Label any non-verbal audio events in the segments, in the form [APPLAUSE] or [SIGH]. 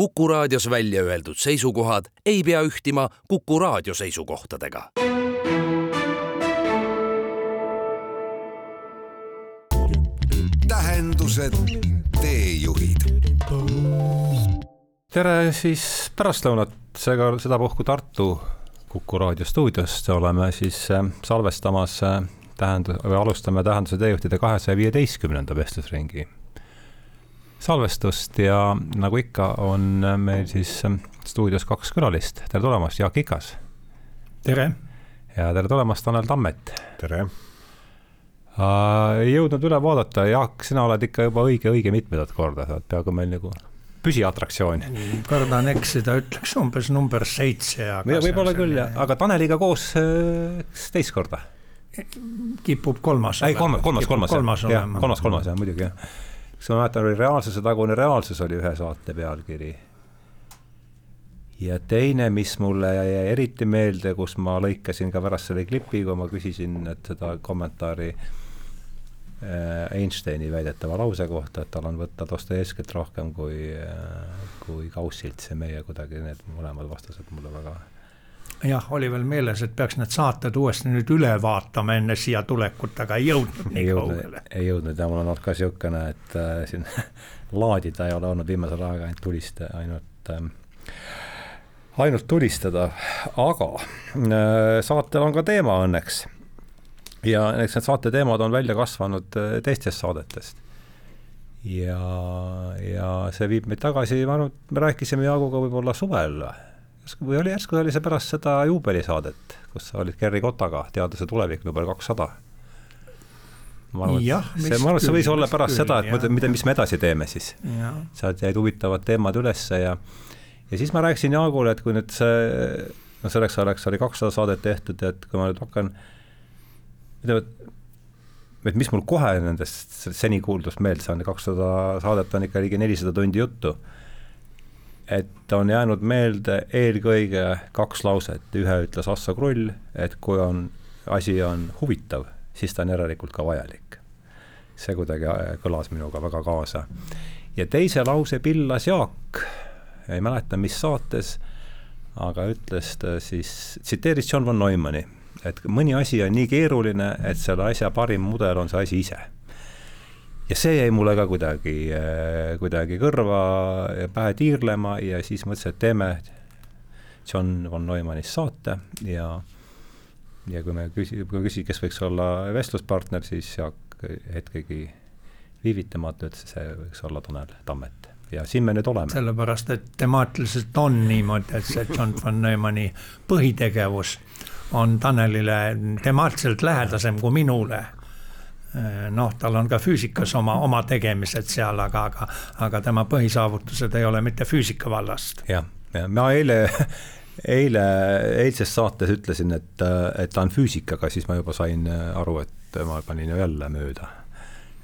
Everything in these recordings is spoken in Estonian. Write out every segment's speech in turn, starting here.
Kuku raadios välja öeldud seisukohad ei pea ühtima Kuku raadio seisukohtadega. tähendused, teejuhid. tere siis pärastlõunat, seega sedapuhku Tartu Kuku raadio stuudiost oleme siis äh, salvestamas äh, tähendus, või alustame Tähenduse teejuhtide kahesaja viieteistkümnenda vestlusringi salvestust ja nagu ikka, on meil siis ähm, stuudios kaks külalist. tere tulemast, Jaak Ikas. tere. ja tere tulemast, Tanel Tammet. tere. ei jõudnud üle vaadata, Jaak, sina oled ikka juba õige, õige mitmendat korda, sa oled peaaegu meil nagu püsiatraktsioon. kardan eksida, ütleks umbes number seitse. võib-olla küll jah, aga Taneliga koos äh, teist korda kipub kolmas. ei, kolmas, kolmas, kolmas, kolmas, kolmas, kolmas jah, muidugi jah kas ma mäletan, oli Reaalsuse tagune reaalsus oli ühe saate pealkiri. ja teine, mis mulle jäi eriti meelde, kus ma lõikasin ka pärast selle klipi, kui ma küsisin, et seda kommentaari äh, Einsteini väidetava lause kohta, et tal on võtta Dostojevskit rohkem kui, äh, kui Gaussilt, see meie kuidagi, need mõlemad vastused mulle väga jah, oli veel meeles, et peaks need saated uuesti nüüd üle vaatama enne siia tulekut, aga ei jõudnud nii kaugele. ei jõudnud ja mul on olnud ka niisugune, et äh, siin [LAUGHS] laadida ei ole olnud viimasel ajal ainult tulista, ainult äh, ainult tulistada, aga äh, saatel on ka teema õnneks. ja eks need saate teemad on välja kasvanud äh, teistest saadetest. ja, ja see viib meid tagasi, ma arvan, et me rääkisime Jaaguga võib-olla suvel või või oli järsku oli see pärast seda juubelisaadet, kus sa olid Gerri Kotaga, Teaduse tulevik number kakssada. ma arvan, et see, ma arvan, et see võis olla pärast küll, seda, et mõtle, mida, mis me edasi teeme siis. sealt jäid huvitavad teemad ülesse ja ja siis ma rääkisin Jaagule, et kui nüüd see, no selleks ajaks oli kakssada saadet tehtud et kui ma nüüd hakkan, ütleme, et mis mul kohe nendest seni kuuldust meelde saanud, kakssada saadet on ikka ligi nelisada tundi juttu et on jäänud meelde eelkõige kaks lauset, ühe ütles Assa Krull, et kui on, asi on huvitav, siis ta on järelikult ka vajalik. see kuidagi äh, kõlas minuga väga kaasa. ja teise lause pillas Jaak, ei mäleta, mis saates, aga ütles ta siis, tsiteeris John von Neumanni, et mõni asi on nii keeruline, et selle asja parim mudel on see asi ise ja see jäi mulle ka kuidagi, äh, kuidagi kõrva ja pähe tiirlema ja siis mõtlesin, et teeme John von Neumannist saate ja ja kui me küsi-, kui küsi-, kes võiks olla vestluspartner, siis Jaak hetkegi viivitamata ütles, see võiks olla Tanel Tammet ja siin me nüüd oleme. sellepärast, et temaatiliselt on niimoodi, et see John von Neumanni põhitegevus on Tanelile temaatiliselt lähedasem kui minule noh, tal on ka füüsikas oma, oma tegemised seal, aga, aga, aga tema põhisaavutused ei ole mitte füüsika vallast. jah, ja ma eile, eile, eilses saates ütlesin, et, et ta on füüsik, aga siis ma juba sain aru, et ma panin ju jälle mööda.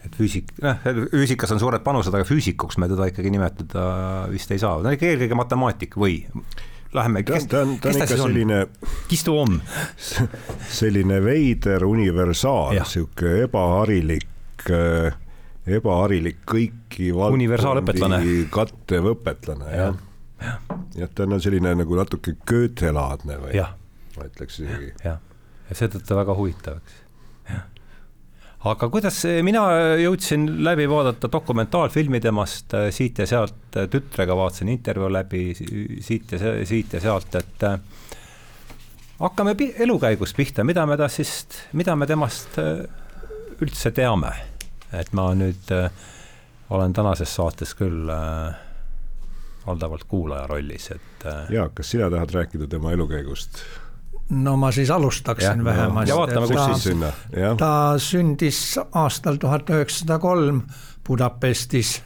et füüsik, noh, füüsikas on suured panused, aga füüsikuks me teda ikkagi nimetada vist ei saa, on ikka eelkõige matemaatik või läheme. ta on, ta on, ta on ikka selline. Kistu Omm. [LAUGHS] selline veider universaal, sihuke ebaharilik äh, ebaharilik kõiki valdkondi kattev õpetlane, jah. jah, ta on selline nagu natuke Goethe-laadne või ma ütleks isegi. jah, ja seetõttu väga huvitav, eks aga kuidas, mina jõudsin läbi vaadata dokumentaalfilmi temast äh, siit ja sealt, tütrega vaatasin intervjuu läbi siit ja siit ja sealt, et hakkame elukäigust pihta, mida me ta siis, mida me temast üldse teame. et ma nüüd olen tänases saates küll valdavalt kuulaja rollis, et. Jaak, kas sina tahad rääkida tema elukäigust? No ma siis alustaksin ja, vähemasti. ja vaatame, kus siis sinna. ta sündis aastal tuhat üheksasada kolm Budapestis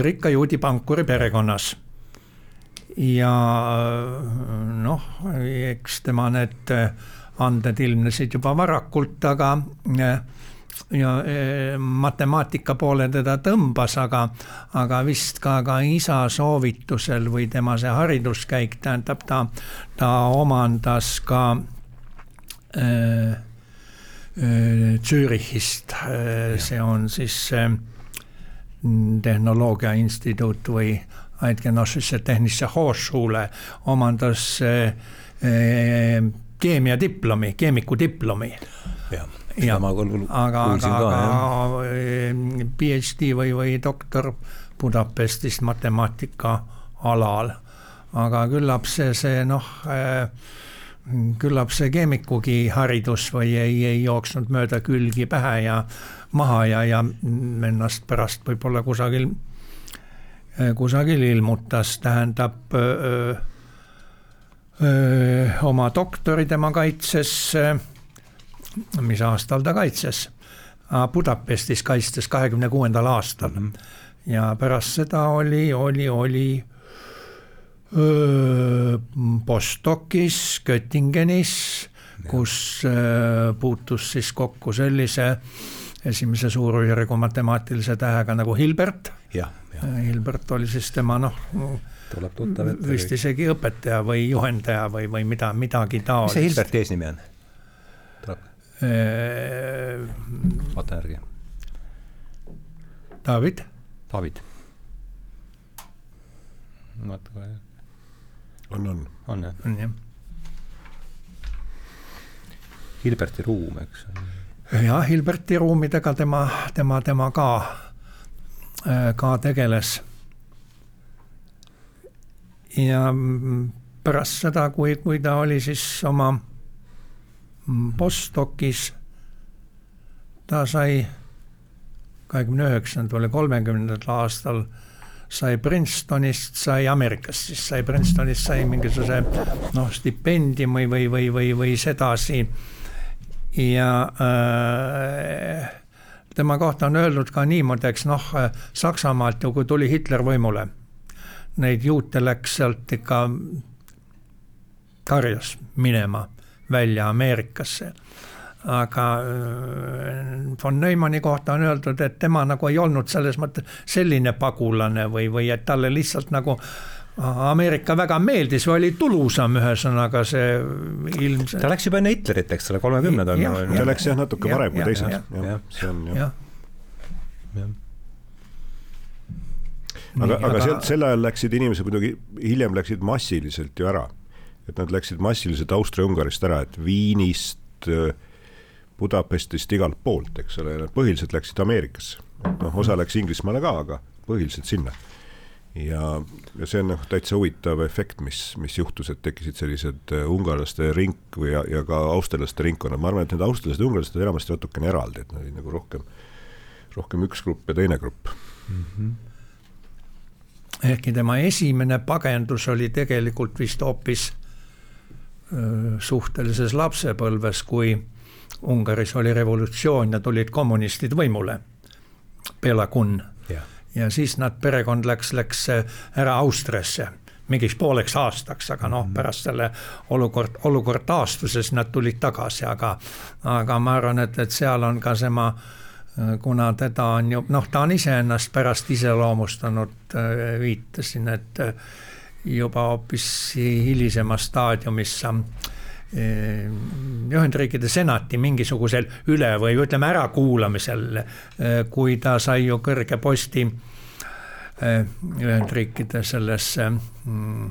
rikka juudi pankuri perekonnas. ja noh, eks tema need anded ilmnesid juba varakult, aga ja e, matemaatika poole teda tõmbas, aga, aga vist ka, ka isa soovitusel või tema see hariduskäik, tähendab, ta, ta omandas ka äh, Zürichist äh,, see on siis äh, tehnoloogia instituut või Eidgenössische Technische Hochschule, omandas eh, keemiadiplomi, keemikudiplomi. jah, aga, aga, aga PhD või, või doktor Budapestist matemaatika alal. aga küllap see, see noh eh, küllap see keemikugi haridus või ei, ei jooksnud mööda külgi pähe ja maha ja, ja ennast pärast võib-olla kusagil, kusagil ilmutas, tähendab öö, öö, oma doktori tema kaitses, mis aastal ta kaitses? Budapestis kaitstes kahekümne kuuendal aastal -hmm. ja pärast seda oli, oli, oli Bostokis, Göttingenis, kus puutus siis kokku sellise esimese suurujärgu matemaatilise tähega nagu Hilbert. Hilbert oli siis tema noh, vist isegi õpetaja või juhendaja või, või mida, midagi taolist. mis see Hilberti eesnimi on? tuleb, vaata järgi. David. David. vaata kohe on, on. on jah? on jah. Hilberti ruum, eks. jah, Hilberti ruumidega tema, tema, tema ka, ka tegeles. ja pärast seda, kui, kui ta oli siis oma postdoc'is, ta sai kahekümne üheksandal või kolmekümnendal aastal sai Princetonist, sai Ameerikast, siis sai Princetonist, sai mingisuguse noh, stipendiumi või, või, või, või sedasi. ja äh, tema kohta on öeldud ka niimoodi, eks noh, Saksamaalt ju, kui tuli Hitler võimule, neid juute läks sealt ikka karjas minema välja Ameerikasse aga von Neumanni kohta on öeldud, et tema nagu ei olnud selles mõttes selline pagulane või, või et talle lihtsalt nagu Ameerika väga meeldis või oli tulusam, ühesõnaga see ilmselt. ta läks juba enne Hitlerit, eks ole, kolmekümnendal. ta läks jah natuke varem kui teised, jah, see on jah ja. aga, aga sealt sel ajal läksid inimesed muidugi, hiljem läksid massiliselt ju ära. Et nad läksid massiliselt Austria-Ungarist ära, et Viinist, Budapestist, igalt poolt, eks ole, nad põhiliselt läksid Ameerikasse. noh, osa läks Inglismaale ka, aga põhiliselt sinna. ja, ja see on noh, täitsa huvitav efekt, mis, mis juhtus, et tekkisid sellised ungarlaste ring või ja, ja ka austerlaste ringkonnad, ma arvan, et need austerlased ja ungarlased olid enamasti natukene eraldi, et nad olid nagu rohkem, rohkem üks grupp ja teine grupp mm. -hmm ehkki tema esimene pagendus oli tegelikult vist hoopis suhtelises lapsepõlves, kui Ungaris oli revolutsioon ja tulid kommunistid võimule, Bela Kun. ja siis nad, perekond läks, läks ära Austriasse mingiks pooleks aastaks, aga noh, pärast selle olukord, olukord taastuses nad tulid tagasi, aga, aga ma arvan, et, et seal on ka tema kuna teda on ju, noh, ta on iseennast pärast iseloomustanud, viitasin, et juba hoopis hilisemas staadiumis Ühendriikide senati mingisugusel üle või ütleme ärakuulamisel, kui ta sai ju kõrge posti Ühendriikide selles mm,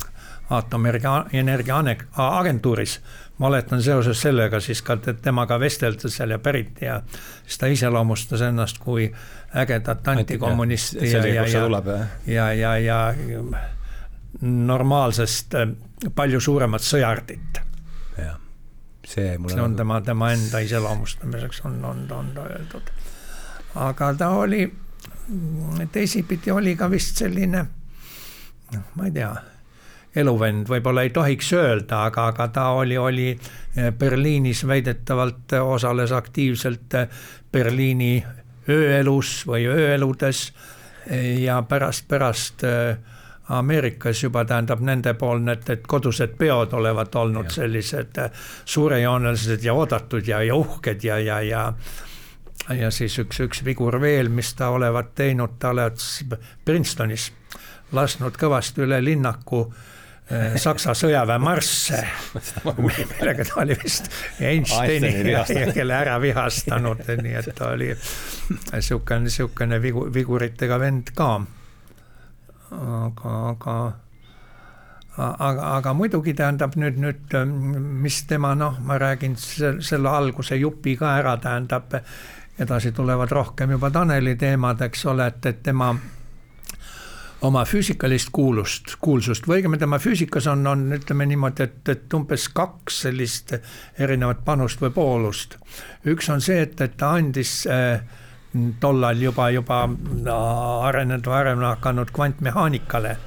aatomienergia agentuuris. ma oletan seoses sellega siis ka temaga vesteldes seal ja pärit ja siis ta iseloomustas ennast kui ägedat antikommunisti ja, ja, ja, ja, ja, ja normaalsest palju suuremat sõjardit. jah, see mulle see on tema, tema enda iseloomustamiseks on, on, on ta öeldud. aga ta oli, teisipidi oli ka vist selline, noh, ma ei tea, eluvend võib-olla ei tohiks öelda, aga, aga ta oli, oli Berliinis väidetavalt osales aktiivselt Berliini ööelus või ööeludes ja pärast, pärast äh, Ameerikas juba tähendab nendepoolne, et, et kodused peod olevat olnud ja. sellised suurejoonelised ja oodatud ja, ja uhked ja, ja, ja ja siis üks, üks vigur veel, mis ta olevat teinud, ta oleks Princetonis lasknud kõvasti üle linnaku eh, Saksa sõjaväemarsse, millega ta oli vist Einsteini, kelle ära vihastanud, nii et ta oli niisugune, niisugune vigu, viguritega vend ka aga, aga aga, aga muidugi tähendab nüüd, nüüd mis tema noh, ma räägin selle alguse jupi ka ära, tähendab edasi tulevad rohkem juba Taneli teemad, eks ole, et, et tema oma füüsikalist kuulust, kuulsust või õigemini tema füüsikas on, on ütleme niimoodi, et, et umbes kaks sellist erinevat panust või poolust. üks on see, et, et ta andis äh, tollal juba, juba arenenud, varem hakanud kvantmehaanikale,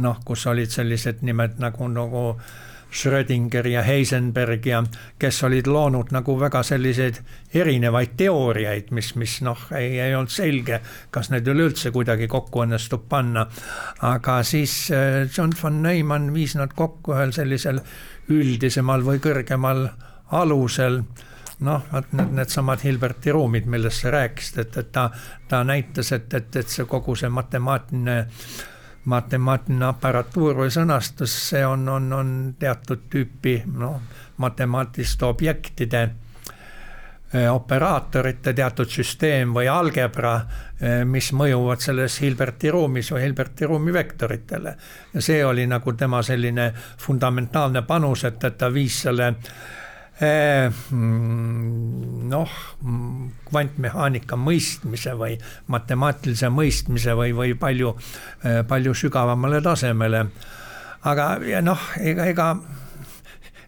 noh, kus olid sellised nimed nagu, nagu Schrödinger ja Heisenberg ja kes olid loonud nagu väga selliseid erinevaid teooriaid, mis, mis noh, ei, ei olnud selge, kas need üleüldse kuidagi kokku õnnestub panna. aga siis äh, John von Neumann viis nad kokku ühel sellisel üldisemal või kõrgemal alusel noh, vot need, needsamad Hilberti ruumid, millest sa rääkisid, et, et ta, ta näitas, et, et, et see kogu see matemaatiline matemaatiline aparatuur või sõnastus, see on, on, on teatud tüüpi noh, matemaatiliste objektide eh, operaatorite teatud süsteem või algebra, eh, mis mõjuvad selles Hilberti ruumis või Hilberti ruumi vektoritele. ja see oli nagu tema selline fundamentaalne panus, et, et ta viis selle mm, noh, kvantmehaanika mõistmise või matemaatilise mõistmise või, või palju, eh, palju sügavamale tasemele. aga noh, ega, ega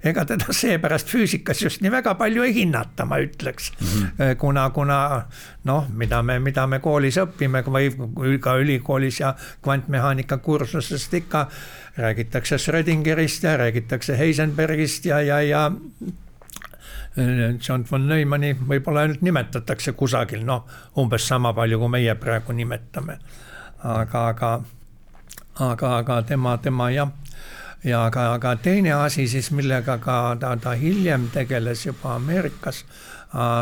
ega teda seepärast füüsikas just nii väga palju ei hinnata, ma ütleks mm. -hmm. kuna, kuna noh, mida me, mida me koolis õpime või ka ülikoolis ja kvantmehaanika kursusest ikka räägitakse Schrödingerist ja räägitakse Heisenbergist ja, ja, ja John von Neumanni võib-olla ainult nimetatakse kusagil, noh, umbes sama palju, kui meie praegu nimetame. aga, aga, aga, aga tema, tema jah, ja aga, aga teine asi siis, millega ka ta, ta hiljem tegeles juba Ameerikas,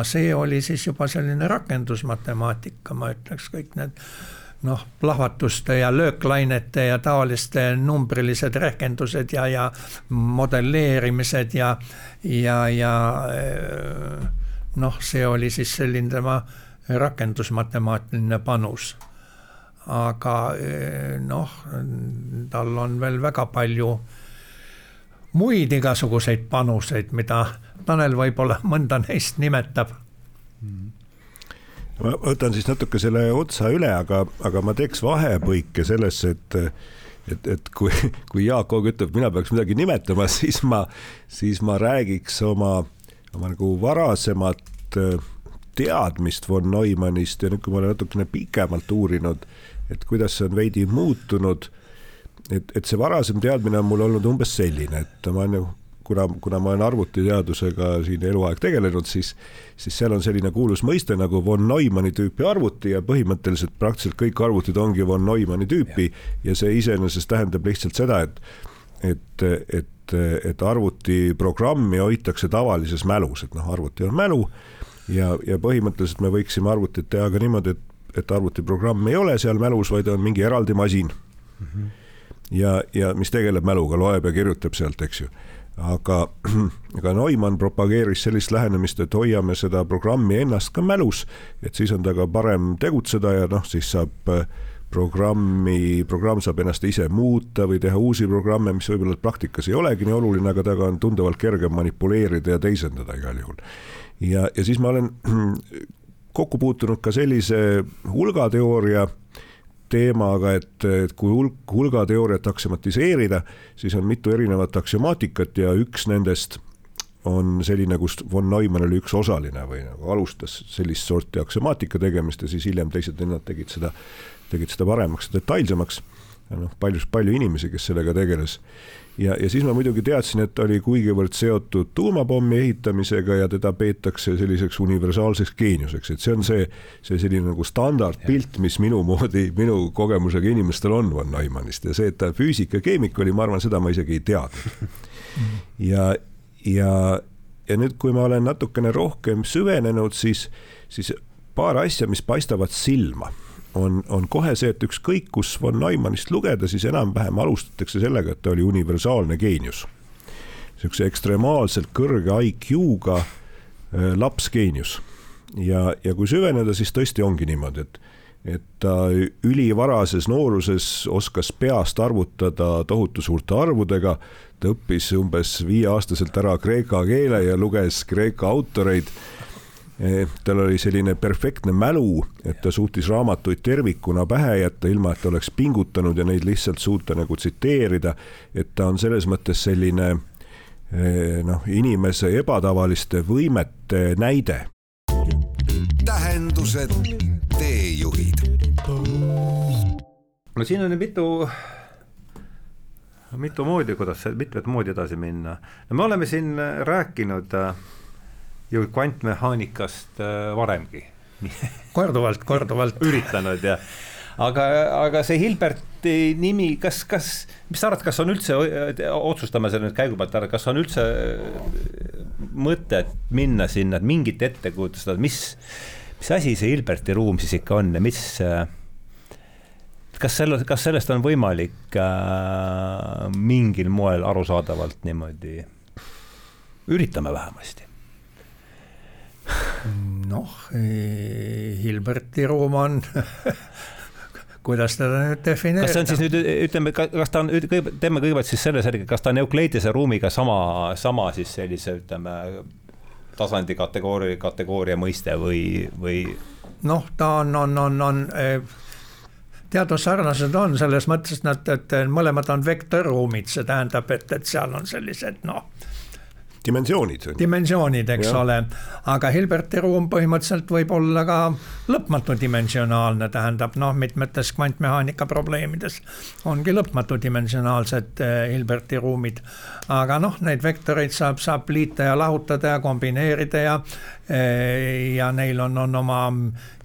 see oli siis juba selline rakendusmatemaatika, ma ütleks, kõik need noh, plahvatuste ja lööklainete ja taoliste numbrilised rehkendused ja, ja modelleerimised ja, ja, ja noh, see oli siis selline tema rakendusmatemaatiline panus. aga noh, tal on veel väga palju muid igasuguseid panuseid, mida Tanel võib-olla mõnda neist nimetab mm ma võtan siis natuke selle otsa üle, aga, aga ma teeks vahepõike sellesse, et et, et kui, kui Jaak Oog ütleb, mina peaks midagi nimetama, siis ma, siis ma räägiks oma, oma nagu varasemat äh, teadmist von Neumannist ja nüüd, kui ma olen natukene pikemalt uurinud, et kuidas see on veidi muutunud, et, et see varasem teadmine on mul olnud umbes selline, et ma olen ju kuna, kuna ma olen arvutiteadusega siin eluaeg tegelenud, siis, siis seal on selline kuulus mõiste nagu von Neumanni tüüpi arvuti ja põhimõtteliselt praktiliselt kõik arvutid ongi von Neumanni tüüpi ja, ja see iseenesest tähendab lihtsalt seda, et, et, et, et arvutiprogrammi hoitakse tavalises mälus, et noh, arvuti on mälu ja, ja põhimõtteliselt me võiksime arvutit teha ka niimoodi, et, et arvutiprogramm ei ole seal mälus, vaid on mingi eraldi masin mm. -hmm. ja, ja mis tegeleb mäluga, loeb ja kirjutab sealt, eks ju aga, [CLEARS THROAT] aga Neumann propageeris sellist lähenemist, et hoiame seda programmi ennast ka mälus, et siis on temaga parem tegutseda ja noh, siis saab äh, programmi, programm saab ennast ise muuta või teha uusi programme, mis võib-olla praktikas ei olegi nii oluline, aga temaga on tunduvalt kergem manipuleerida ja teisendada igal juhul. ja, ja siis ma olen [CLEARS THROAT] kokku puutunud ka sellise hulgateooria teemaga, et, et kui hulk, hulgateooriat aksimatiseerida, siis on mitu erinevat aksiomaatikat ja üks nendest on selline, kus von Neumann oli üks osaline või nagu alustas sellist sorti aksiomaatika tegemist ja siis hiljem teised vennad tegid seda, tegid seda paremaks, detailsemaks. noh, palju, palju inimesi, kes sellega tegeles ja, ja siis ma muidugi teadsin, et ta oli kuigivõrd seotud tuumapommi ehitamisega ja teda peetakse selliseks universaalseks geeniuseks, et see on see, see selline nagu standardpilt, mis minu moodi, minu kogemusega inimestel on von Neumannist ja see, et ta füüsik ja keemik oli, ma arvan, seda ma isegi ei teadnud. [LAUGHS] ja, ja, ja nüüd, kui ma olen natukene rohkem süvenenud, siis, siis paar asja, mis paistavad silma on, on kohe see, et ükskõik, kus von Neumannist lugeda, siis enam-vähem alustatakse sellega, et ta oli universaalne geenius. niisuguse ekstremaalselt kõrge IQ-ga äh, lapsgeenius. ja, ja kui süveneda, siis tõesti ongi niimoodi, et, et ta ülivarases nooruses oskas peast arvutada tohutu suurte arvudega, ta õppis umbes viieaastaselt ära kreeka keele ja luges kreeka autoreid tal oli selline perfektne mälu, et ta suutis raamatuid tervikuna pähe jätta, ilma et ta oleks pingutanud ja neid lihtsalt suuta nagu tsiteerida. et ta on selles mõttes selline noh, inimese ebatavaliste võimete näide. tähendused, teejuhid. no siin on mitu mitu moodi, kuidas, mitmet moodi edasi minna. no me oleme siin rääkinud äh, ju kvantmehaanikast äh, varemgi. [LAUGHS] Korduvalt, korduvalt. üritanud ja aga, aga see Hilberti nimi, kas, kas, mis sa arvad, kas on üldse, otsustame selle nüüd käigu pealt ära, kas on üldse äh, mõtet minna sinna, et mingit ettekujutust, mis, mis asi see Hilberti ruum siis ikka on ja mis äh, kas selle, kas sellest on võimalik äh, mingil moel arusaadavalt niimoodi, üritame vähemasti noh, Hilberti ruum on [LAUGHS] kuidas teda nüüd defineerida? kas see on siis nüüd ütleme, kas ta on, teeme kõigepealt siis selle selge, kas ta on Euclidese ruumiga sama, sama siis sellise ütleme tasandi kategooria, kategooria mõiste või, või? noh, ta on, on, on, on teadus sarnased on selles mõttes, et nad, et mõlemad on vektorruumid, see tähendab, et, et seal on sellised noh dimensioonid. dimensioonid, eks ja. ole, aga Hilberti ruum põhimõtteliselt võib olla ka lõpmatu dimensionaalne, tähendab noh, mitmetes kvantmehaanika probleemides ongi lõpmatu dimensionaalsed eh, Hilberti ruumid. aga noh, neid vektoreid saab, saab liita ja lahutada ja kombineerida ja, eh, ja neil on, on oma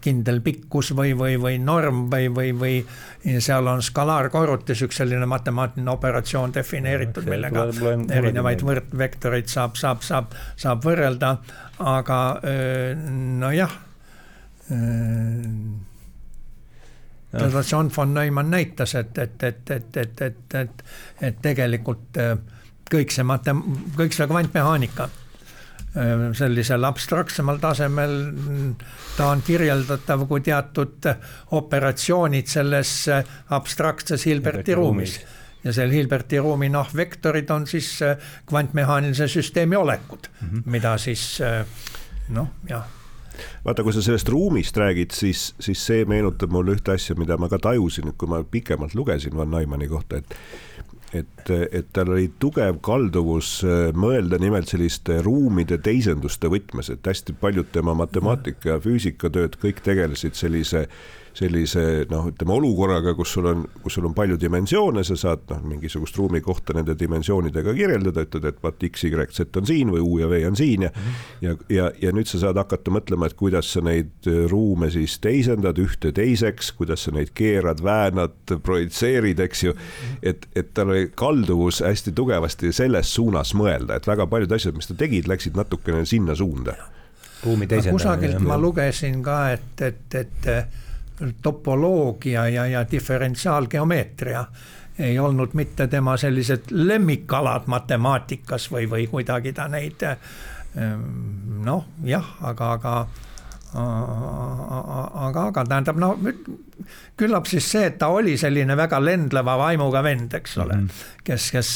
kindel pikkus või, või, või norm või, või, või seal on skalaarkorrutis üks selline matemaatiline operatsioon defineeritud, millega erinevaid võrdvektoreid saab, saab, saab, saab võrrelda, aga nojah seda John von Neumann näitas, et, et, et, et, et, et, et, et tegelikult kõik see matem-, kõik see kvantmehaanika Äh, sellisel abstraktsemal tasemel ta on kirjeldatav kui teatud operatsioonid selles äh, abstraktses Hilberti ruumis. ja seal Hilberti ruumi noh, vektorid on siis äh, kvantmehaanilise süsteemi olekud mm, -hmm. mida siis noh, jah. Vaata, kui sa sellest ruumist räägid, siis, siis see meenutab mulle ühte asja, mida ma ka tajusin, kui ma pikemalt lugesin Van Neumanni kohta, et et, et tal oli tugev kalduvus äh, mõelda nimelt selliste ruumide teisenduste võtmes, et hästi paljud tema matemaatika ja füüsikatööd kõik tegelesid sellise sellise noh, ütleme olukorraga, kus sul on, kus sul on palju dimensioone, sa saad noh, mingisugust ruumi kohta nende dimensioonidega kirjeldada, ütled, et vaat X, Y, Z on siin või U ja V on siin ja mm -hmm. ja, ja, ja nüüd sa saad hakata mõtlema, et kuidas sa neid äh, ruume siis teisendad ühte teiseks, kuidas sa neid keerad, väänad, projitseerid, eks ju. et, et tal oli kalduvus hästi tugevasti selles suunas mõelda, et väga paljud asjad, mis ta tegid, läksid natukene sinna suunda ruumi teisendamine. kusagilt ma lugesin ka, et, et, et topoloogia ja, ja diferentsiaalgeomeetria ei olnud mitte tema sellised lemmikalad matemaatikas või, või kuidagi ta neid noh, jah, aga, aga aga, aga tähendab, no küllap siis see, et ta oli selline väga lendleva vaimuga vend, eks ole mm, -hmm. kes, kes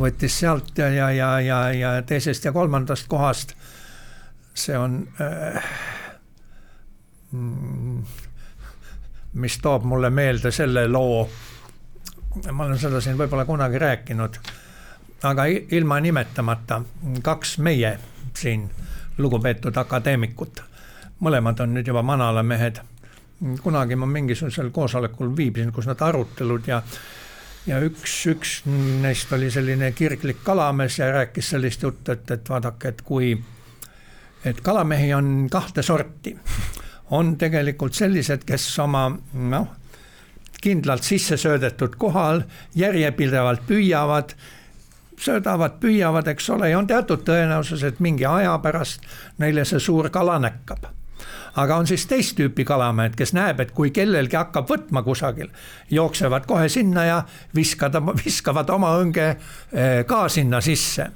võttis sealt ja, ja, ja, ja, ja teisest ja kolmandast kohast. see on äh, mis toob mulle meelde selle loo, ma olen seda siin võib-olla kunagi rääkinud, aga ilma nimetamata, kaks meie siin lugupeetud akadeemikut, mõlemad on nüüd juba manalamehed. kunagi ma mingisugusel koosolekul viibisin, kus nad arutelud ja ja üks, üks neist oli selline kirglik kalamees ja rääkis sellist juttu, et, et vaadake, et kui, et kalamehi on kahte sorti on tegelikult sellised, kes oma noh, kindlalt sisse söödetud kohal järjepidevalt püüavad, söödavad, püüavad, eks ole, ja on teatud tõenäosus, et mingi aja pärast neile see suur kala näkkab. Aga on siis teist tüüpi kalamehed, kes näeb, et kui kellelgi hakkab võtma kusagil, jooksevad kohe sinna ja viskada, viskavad oma õnge eh, ka sinna sisse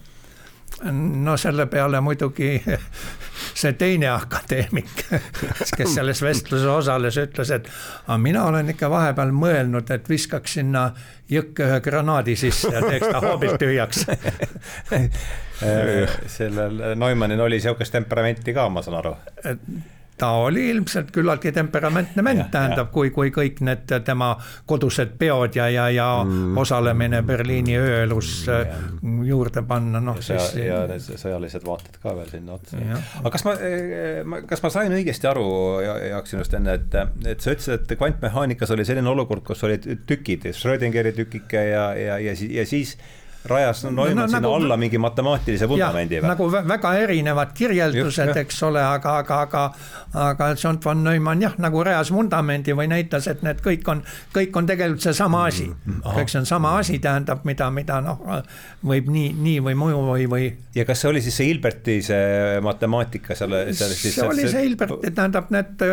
no selle peale muidugi [LAUGHS] see teine akadeemik, kes [LAUGHS] selles vestluses osales, ütles, et aga mina olen ikka vahepeal mõelnud, et viskaks sinna jõkke ühe granaadi sisse ja teeks ta hoobilt tühjaks. [LAUGHS] Sellel Neumannil oli sihukest temperamenti ka, ma saan aru ta oli ilmselt küllaltki temperamentne ment, tähendab, kui, kui kõik need tema kodused peod ja, ja, ja mm. osalemine Berliini ööelus mm, juurde panna, noh siis. ja need sõjalised vaated ka veel sinna otsa. aga kas ma, kas ma sain õigesti aru, Jaak, sinust enne, et, et sa ütlesid, et kvantmehaanikas oli selline olukord, kus olid tükid, Schrödingeri tükike ja, ja, ja, ja siis rajas Neumann no, no, sinna nagu, alla mingi matemaatilise vundamendi või? nagu väga erinevad kirjeldused, eks ole, aga, aga, aga, aga John von Neumann jah, nagu rajas vundamendi või näitas, et need kõik on, kõik on tegelikult seesama asi mm. -hmm. kõik see on sama asi, tähendab, mida, mida noh, võib nii, nii või muu või, või. ja kas see oli siis see Hilberti see matemaatika selle, selle siis? see oli see Hilberti, tähendab need.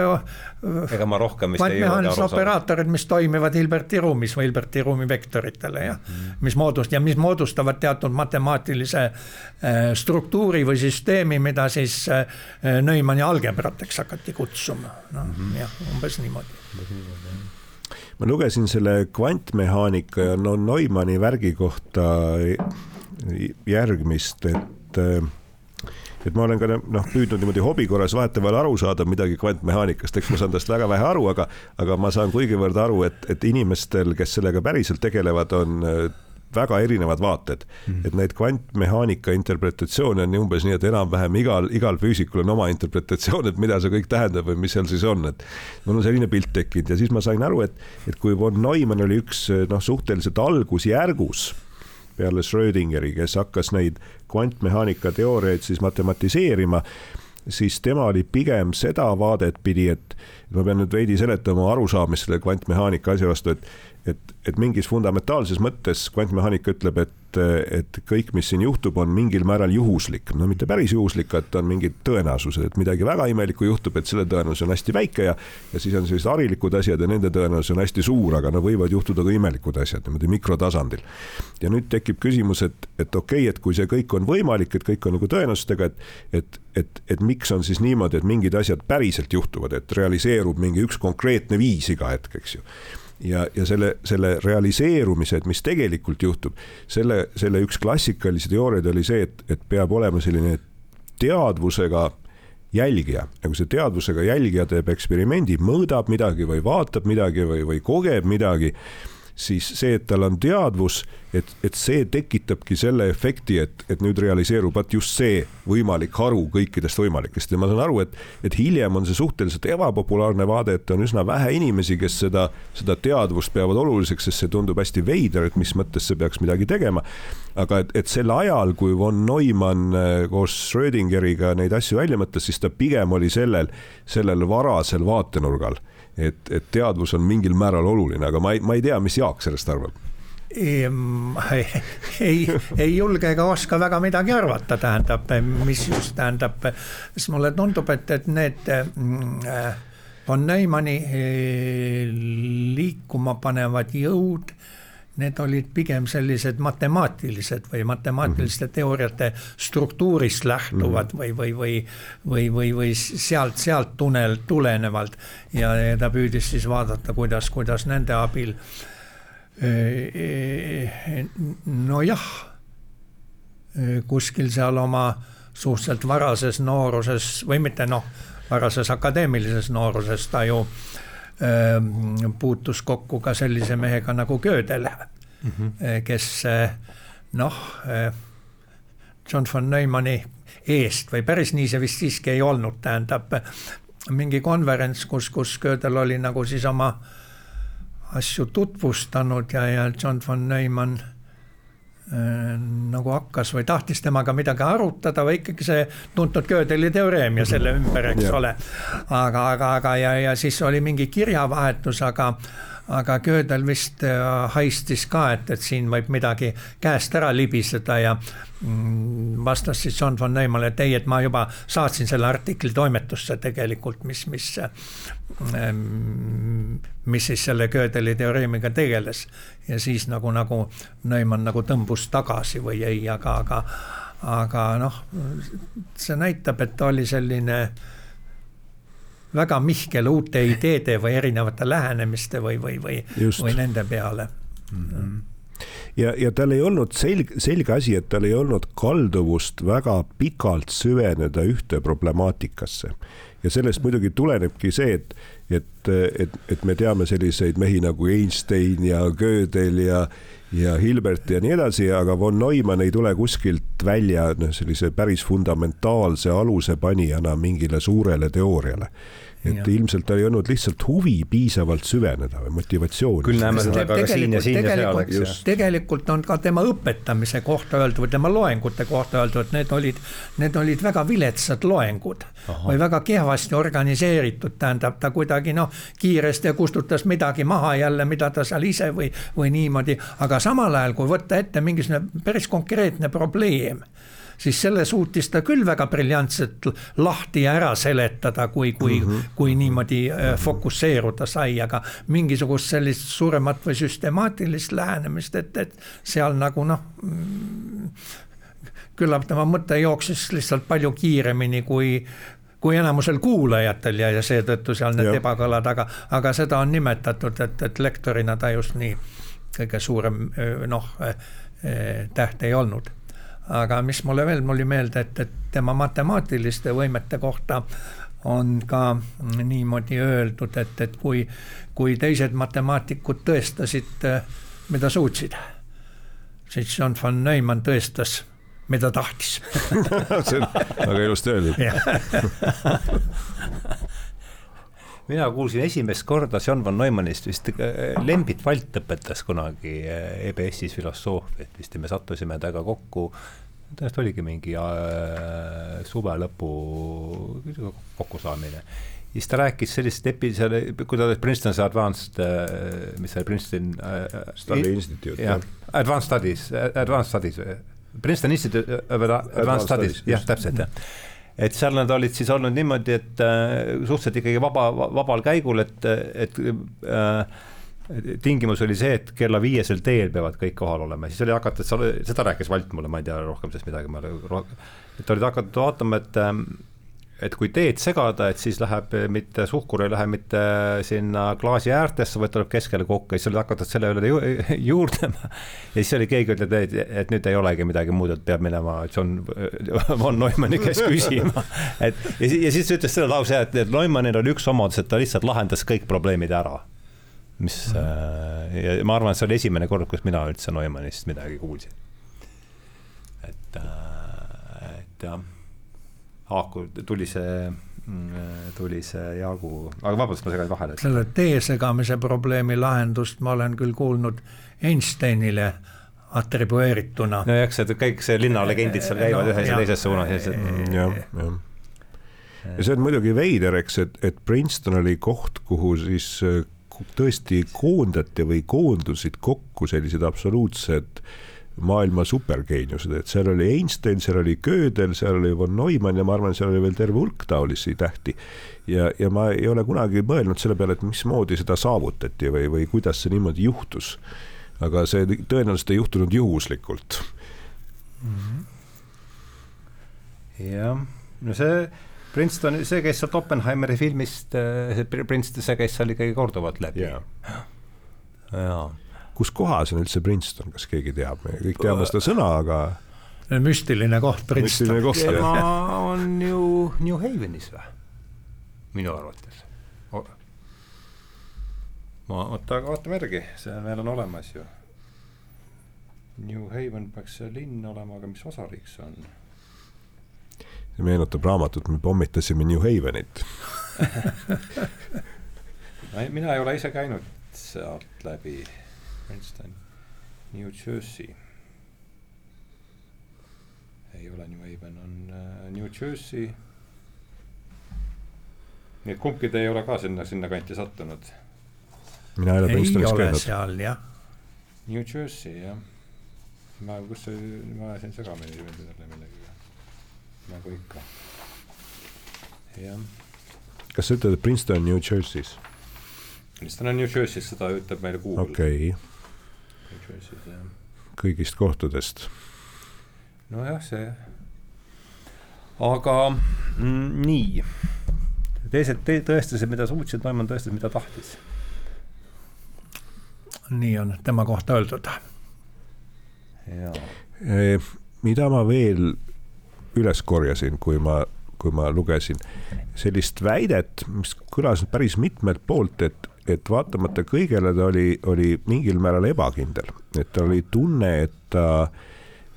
ega ma rohkem vist ei jõua aru saada. operaatorid, mis toimivad Hilberti ruumis või Hilberti ruumi vektoritele jah mm, -hmm. mis moodust- ja mis moodust moodustavad teatud matemaatilise äh, struktuuri või süsteemi, mida siis äh, Neumanni algebrateks hakati kutsuma, noh mm -hmm. jah, umbes niimoodi. Ma lugesin selle kvantmehaanika ja no Neumanni värgi kohta järgmist, et äh, et ma olen ka noh, püüdnud niimoodi hobi korras vahetevahel aru saada midagi kvantmehaanikast, eks ma saan tast väga vähe aru, aga, aga ma saan kuigivõrd aru, et, et inimestel, kes sellega päriselt tegelevad, on väga erinevad vaated mm. -hmm. et neid kvantmehaanika interpretatsioone on umbes nii, et enam-vähem igal, igal füüsikul on oma interpretatsioon, et mida see kõik tähendab või mis seal siis on, et mul on selline pilt tekkinud ja siis ma sain aru, et, et kui von Neumann oli üks noh, suhteliselt algusjärgus peale Schrödingeri, kes hakkas neid kvantmehaanika teooriaid siis matematiseerima, siis tema oli pigem seda vaadet pidi, et ma pean nüüd veidi seletama arusaamist selle kvantmehaanika asja vastu, et et, et mingis fundamentaalses mõttes kvantmehaanika ütleb, et, et kõik, mis siin juhtub, on mingil määral juhuslik, no mitte päris juhuslik, et on mingid tõenäosused, et midagi väga imelikku juhtub, et selle tõenäosus on hästi väike ja ja siis on sellised harilikud asjad ja nende tõenäosus on hästi suur, aga no võivad juhtuda ka imelikud asjad niimoodi mikrotasandil. ja nüüd tekib küsimus, et, et okei okay,, et kui see kõik on võimalik, et kõik on nagu tõenäosustega, et, et, et, et miks on siis niimoodi, et mingid asjad päriselt juhtuvad, et realiseerub mingi üks konkreetne viis iga hetk, eks ju ja, ja selle, selle realiseerumise, et mis tegelikult juhtub, selle, selle üks klassikalisi teooriaid oli see, et, et peab olema selline teadvusega jälgija, nagu see teadvusega jälgija teeb eksperimendi, mõõdab midagi või vaatab midagi või, või kogeb midagi siis see, et tal on teadvus, et, et see tekitabki selle efekti, et, et nüüd realiseerub vaat just see võimalik haru kõikidest võimalikest ja ma saan aru, et, et hiljem on see suhteliselt ebapopulaarne vaade, et on üsna vähe inimesi, kes seda, seda teadvust peavad oluliseks, sest see tundub hästi veider, et mis mõttes see peaks midagi tegema. aga et, et sel ajal, kui von Neumann äh, koos Schrödingeriga neid asju välja mõtles, siis ta pigem oli sellel, sellel varasel vaatenurgal et, et teadvus on mingil määral oluline, aga ma ei, ma ei tea, mis Jaak sellest arvab. Ei, ei, ei julge ega oska väga midagi arvata, tähendab, mis just tähendab, sest mulle tundub, et, et need mm, von Neumanni eh, liikuma panevad jõud need olid pigem sellised matemaatilised või matemaatiliste mhm. teooriate struktuurist lähtuvad mhm. või, või, või, või, või, või sealt, sealt tunnel tulenevalt. ja, ja ta püüdis siis vaadata, kuidas, kuidas nende abil. nojah, kuskil seal oma suhteliselt varases nooruses või mitte noh, varases akadeemilises nooruses ta ju Ehm, puutus kokku ka sellise mehega nagu Gödel mm, -hmm. kes noh, John von Neumanni eest või päris nii see vist siiski ei olnud, tähendab mingi konverents, kus, kus Gödel oli nagu siis oma asju tutvustanud ja, ja John von Neumann nagu hakkas või tahtis temaga midagi arutada või ikkagi see tuntud Gödeli teoreem ja selle ümber, eks ja. ole. aga, aga, aga ja, ja siis oli mingi kirjavahetus, aga aga Gödel vist äh, haistis ka, et, et siin võib midagi käest ära libiseda ja mm, vastas siis John von Neumannile, et ei, et ma juba saatsin selle artikli toimetusse tegelikult, mis, mis, ähm, mis siis selle Gödeli teoreemiga tegeles. ja siis nagu, nagu Neumann nagu tõmbus tagasi või ei, aga, aga aga noh, see näitab, et ta oli selline väga mihkel uute ideede või erinevate lähenemiste või, või, või, või nende peale mm. -hmm ja, ja tal ei olnud selge, selge asi, et tal ei olnud kalduvust väga pikalt süveneda ühte problemaatikasse. ja sellest muidugi tulenebki see, et, et, et, et me teame selliseid mehi nagu Einstein ja Gödel ja, ja Hilbert ja nii edasi, aga von Neumann ei tule kuskilt välja noh, sellise päris fundamentaalse aluse panijana mingile suurele teooriale et ja. ilmselt tal ei olnud lihtsalt huvi piisavalt süveneda või motivatsiooni. küll näeme seda ka siin ja siin ja seal, eks ju. tegelikult on ka tema õpetamise kohta öeldud või tema loengute kohta öeldud, et need olid, need olid väga viletsad loengud või väga kehvasti organiseeritud, tähendab ta kuidagi noh, kiiresti kustutas midagi maha jälle, mida ta seal ise või, või niimoodi, aga samal ajal, kui võtta ette mingisugune päris konkreetne probleem siis selle suutis ta küll väga briljantselt lahti ja ära seletada, kui, kui mm, -hmm. kui niimoodi äh, fokusseeruda sai, aga mingisugust sellist suuremat või süstemaatilist lähenemist, et, et seal nagu noh mm, küllap tema mõte jooksis lihtsalt palju kiiremini kui, kui enamusel kuulajatel ja, ja seetõttu seal need ja. ebakõlad, aga, aga seda on nimetatud, et, et lektorina ta just nii kõige suurem noh, täht ei olnud aga mis mulle veel tuli meelde, et, et tema matemaatiliste võimete kohta on ka niimoodi öeldud, et, et kui, kui teised matemaatikud tõestasid, mida suutsid, siis John von Neumann tõestas, mida tahtis. [LAUGHS] See on väga ilusti öeldud [LAUGHS] mina kuulsin esimest korda John von Neumannist vist, äh, Lembit Valt õpetas kunagi äh, EBS-is filosoofiat vist ja me sattusime temaga kokku tõenäoliselt oligi mingi äh, suve lõpu kokkusaamine. ja siis ta rääkis sellist epi-, seal, kui ta oli Princeton's Advanced äh,, mis see oli, Princeton äh, Study Institute, jah. Advanced Studies, Advanced Studies, Princeton Institute of Advanced Studies, jah, täpselt, jah et seal nad olid siis olnud niimoodi, et äh, suhteliselt ikkagi vaba, vabal käigul, et, et äh, tingimus oli see, et kella viiesel teel peavad kõik kohal olema, siis oli hakatud, seda rääkis Valt mulle, ma ei tea rohkem sellest midagi, ma et olid hakatud vaatama, et ähm, et kui teed segada, et siis läheb mitte suhkur ei lähe mitte sinna klaasi äärtesse, vaid tuleb keskele kokku ja siis hakatud selle üle ju, [LAUGHS] juurdlema. ja siis oli keegi ütleb, et, et nüüd ei olegi midagi muud, et peab minema John [LAUGHS] von Neumanni käest küsima. [LAUGHS] et ja, ja siis ütles selle lause, et, et Neumannil oli üks omadus, et ta lihtsalt lahendas kõik probleemid ära mis äh, ja ma arvan, et see oli esimene kord, kus mina üldse Neumannist midagi kuulsin. et, äh, et jah, haaku tuli see, mm, tuli see Jaagu, aga vabandust, ma segasin vahele. selle tee segamise probleemi lahendust ma olen küll kuulnud Einsteinile atribueerituna. nojah, see kõik see linnalegendid seal käivad no, ühes ja teises suunas ja see. jah, jah ja see on muidugi veider, eks, et, et Princeton oli koht, kuhu siis tõesti koondati või koondusid kokku sellised absoluutsed maailma supergeeniused, et seal oli Einstein, seal oli Gödel, seal oli von Neumann ja ma arvan, seal oli veel terve hulk taolisi tähti. ja, ja ma ei ole kunagi mõelnud selle peale, et mismoodi seda saavutati või, või kuidas see niimoodi juhtus. aga see tõenäoliselt ei juhtunud juhuslikult mm. -hmm. jah, no see Princeton, see käis sealt Oppenheimeri filmist, äh, see Princeton, see käis seal ikkagi korduvalt läbi yeah.. jaa. Kus kohas on üldse Princeton, kas keegi teab, me kõik teame seda sõna, aga müstiline koht, Princeton. tema on ju New Havenis või? minu arvates. ma, oota, aga vaatame järgi, see meil on olemas ju. New Haven peaks see linn olema, aga mis osariik see on? see meenutab raamatut Me pommitasime New Havenit [LAUGHS] mina ei ole ise käinud sealt läbi, Princeton, New Jersey. ei ole New Haven, on uh, New Jersey. nii et kumbki te ei ole ka sinna, sinnakanti sattunud? mina ei ole Princetonis käinud. seal jah. New Jersey jah. ma, kus see, ma ajasin segamini selle millegagi nagu ikka. jah. kas sa ütled, et Princeton New Jersey's? Princeton on New Jersey's, seda ütleb meile Google. okei okay.. Kõigist kohtadest. nojah, see aga mm, nii, teised te tõestasid, mida suutsid, Neumann tõestas, mida tahtis. nii on tema kohta öeldud. mida ma veel üles korjasin, kui ma, kui ma lugesin sellist väidet, mis kõlas päris mitmelt poolt, et, et vaatamata kõigele ta oli, oli mingil määral ebakindel, et tal oli tunne, et ta,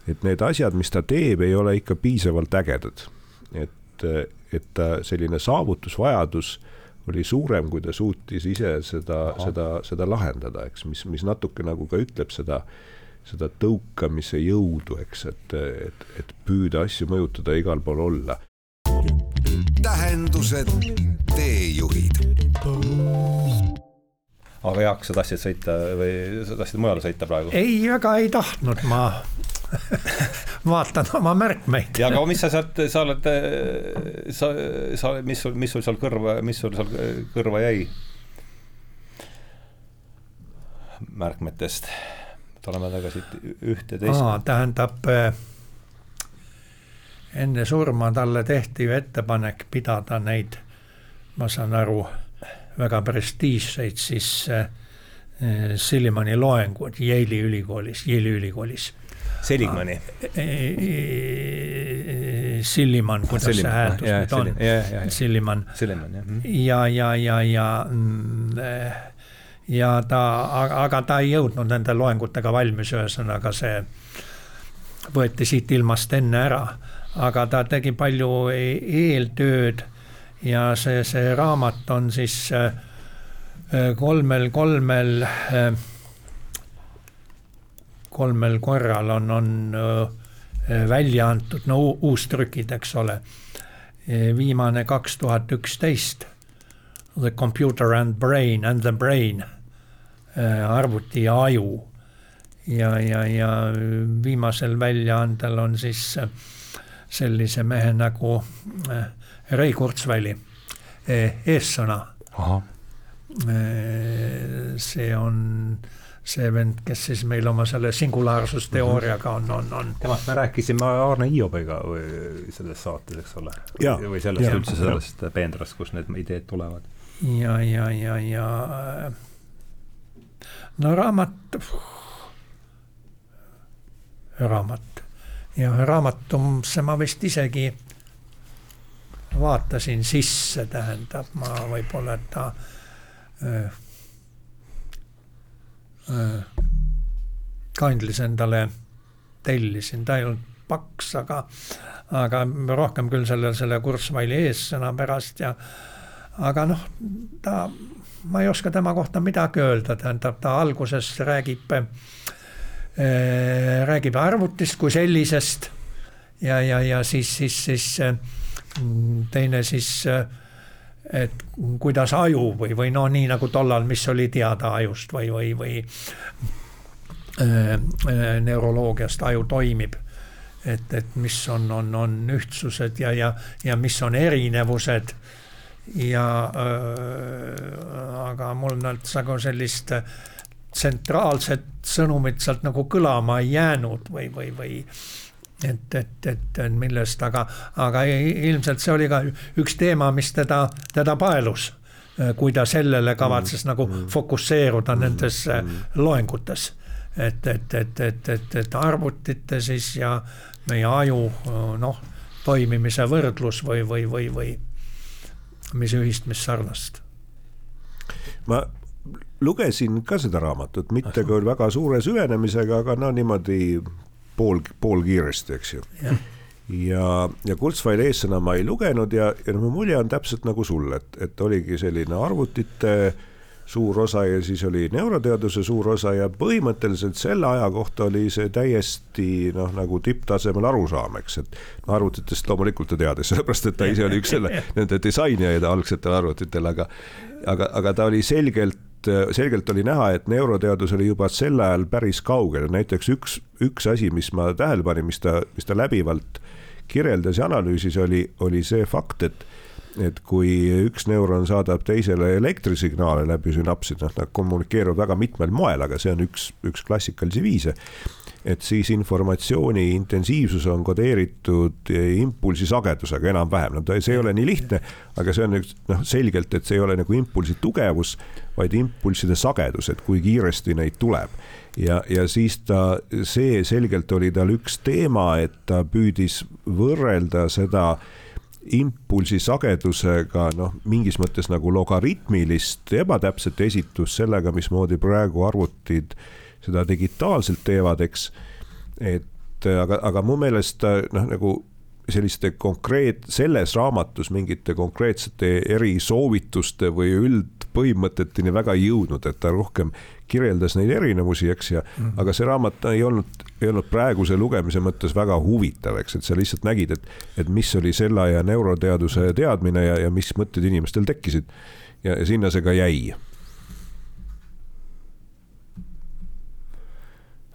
et need asjad, mis ta teeb, ei ole ikka piisavalt ägedad. et, et ta selline saavutusvajadus oli suurem, kui ta suutis ise seda, seda, seda lahendada, eks, mis, mis natuke nagu ka ütleb seda, seda tõukamise jõudu, eks, et, et, et püüda asju mõjutada, igal pool olla tähendused, teejuhid. Aga Jaak, sa tahtsid sõita või sa tahtsid mujale sõita praegu? ei, väga ei tahtnud ma [LAUGHS] vaatan oma märkmeid. ja aga mis sa sealt, sa oled, sa, sa, mis sul, mis sul seal kõrva, mis sul seal kõrva jäi? märkmetest, tuleme tagasi ühte teist. tähendab enne surma talle tehti ju ettepanek pidada neid, ma saan aru, väga prestiižseid siis äh, Sillimani loengud Yale'i ülikoolis, Yale'i ülikoolis. Seligmani. Silliman, kuidas Silliman, see hääldus nüüd on. Silliman. Jah. ja, ja, ja, ja mm, ja ta, aga ta ei jõudnud nende loengutega valmis, ühesõnaga see võeti siit ilmast enne ära aga ta tegi palju e-, eeltööd ja see, see raamat on siis äh, äh, kolmel, kolmel, äh, kolmel korral on, on välja antud, no uustrükid, eks ole. viimane kaks tuhat üksteist, The computer and brain and the brain, arvuti ja aju. ja, ja, ja viimasel väljaandel on siis sellise mehe nagu äh, Ray Kurzweili äh, eessõna. Äh, see on see vend, kes siis meil oma selle singulaarsusteooriaga on, on, on. temast me rääkisime Arne Hiobiga selles saates, eks ole. või sellest ja, üldse sellest peenrast, kust need ideed tulevad. ja, ja, ja, ja no raamat, raamat ja raamatusse ma vist isegi vaatasin sisse, tähendab, ma võib-olla ta öö, öö, kandlis endale tellisin, ta ei olnud paks, aga, aga rohkem küll selle, selle Kurzweili eessõna pärast ja aga noh, ta, ma ei oska tema kohta midagi öelda, tähendab, ta alguses räägib äh, Äh, räägib arvutist kui sellisest ja, ja, ja siis, siis, siis äh, teine siis, äh, et kuidas aju või, või no nii nagu tollal, mis oli teada ajust või, või, või äh, neuroloogiast aju toimib. et, et mis on, on, on ühtsused ja, ja, ja mis on erinevused ja äh, aga mul nagu sellist äh, tsentraalset sõnumit sealt nagu kõlama ei jäänud või, või, või et, et, et millest, aga, aga ilmselt see oli ka üks teema, mis teda, teda paelus. kui ta sellele kavatses mm, nagu mm, fokusseeruda mm, nendes mm. loengutes. et, et, et, et, et, et arvutite siis ja meie aju noh, toimimise võrdlus või, või, või, või mis ühist, mis sarnast. ma lugesin ka seda raamatut, mitte küll väga suure süvenemisega, aga no niimoodi pool, poolkiiresti, eks ju. ja, ja Kurzweili eessõna ma ei lugenud ja, ja no mu mulje on täpselt nagu sul, et, et oligi selline arvutite suur osa ja siis oli neuroteaduse suur osa ja põhimõtteliselt selle aja kohta oli see täiesti noh, nagu tipptasemel arusaam, eks, et no arvutitest loomulikult ta teadis, sellepärast et ta ise oli üks selle, [LAUGHS] nende disainijaid algsetel arvutitel, aga aga, aga ta oli selgelt selgelt oli näha, et neuroteadus oli juba sel ajal päris kaugel, näiteks üks, üks asi, mis ma tähele panin, mis ta, mis ta läbivalt kirjeldas ja analüüsis, oli, oli see fakt, et et kui üks neuron saadab teisele elektrisignaale läbi sünapsid, noh, nad kommunikeeruvad väga mitmel moel, aga see on üks, üks klassikalisi viise. Et siis informatsiooni intensiivsus on kodeeritud impulsi sagedusega enam-vähem, no ta, see ei ole nii lihtne, aga see on noh, selgelt, et see ei ole nagu impulsi tugevus, vaid impulsside sagedus, et kui kiiresti neid tuleb. ja, ja siis ta, see selgelt oli tal üks teema, et ta püüdis võrrelda seda impulsi sagedusega noh, mingis mõttes nagu logaritmilist ebatäpset esitust sellega, mismoodi praegu arvutid äh, seda digitaalselt teevad, eks. et aga, aga mu meelest noh, nagu selliste konkreet-, selles raamatus mingite konkreetsete erisoovituste või üldpõhimõteteni väga ei jõudnud, et ta rohkem kirjeldas neid erinevusi, eks, ja mm -hmm. aga see raamat ei olnud, ei olnud praeguse lugemise mõttes väga huvitav, eks, et sa lihtsalt nägid, et, et mis oli selle aja neuroteaduse teadmine ja, ja mis mõtted inimestel tekkisid. ja, ja sinna see ka jäi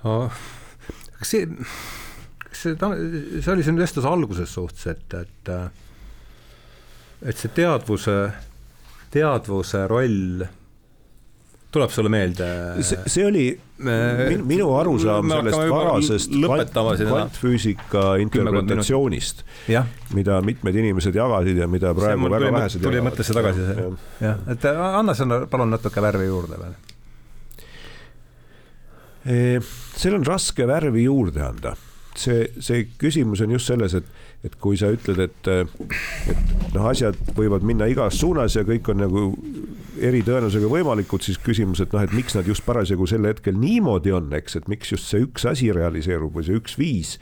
kas see, kas see, see oli siin vestluse alguses suhtes, et, et et see teadvuse, teadvuse roll tuleb sulle meelde? see oli min, minu arusaam sellest varasest kvant, kvantfüüsika interpretatsioonist, mida mitmed inimesed jagasid ja mida praegu väga vähesed tuli mõttesse tagasi see, jah, et anna sinna palun natuke värvi juurde veel seal on raske värvi juurde anda. see, see küsimus on just selles, et, et kui sa ütled, et, et noh, asjad võivad minna igas suunas ja kõik on nagu eri tõenäosusega võimalikud, siis küsimus, et noh, et miks nad just parasjagu sel hetkel niimoodi on, eks, et miks just see üks asi realiseerub või see üks viis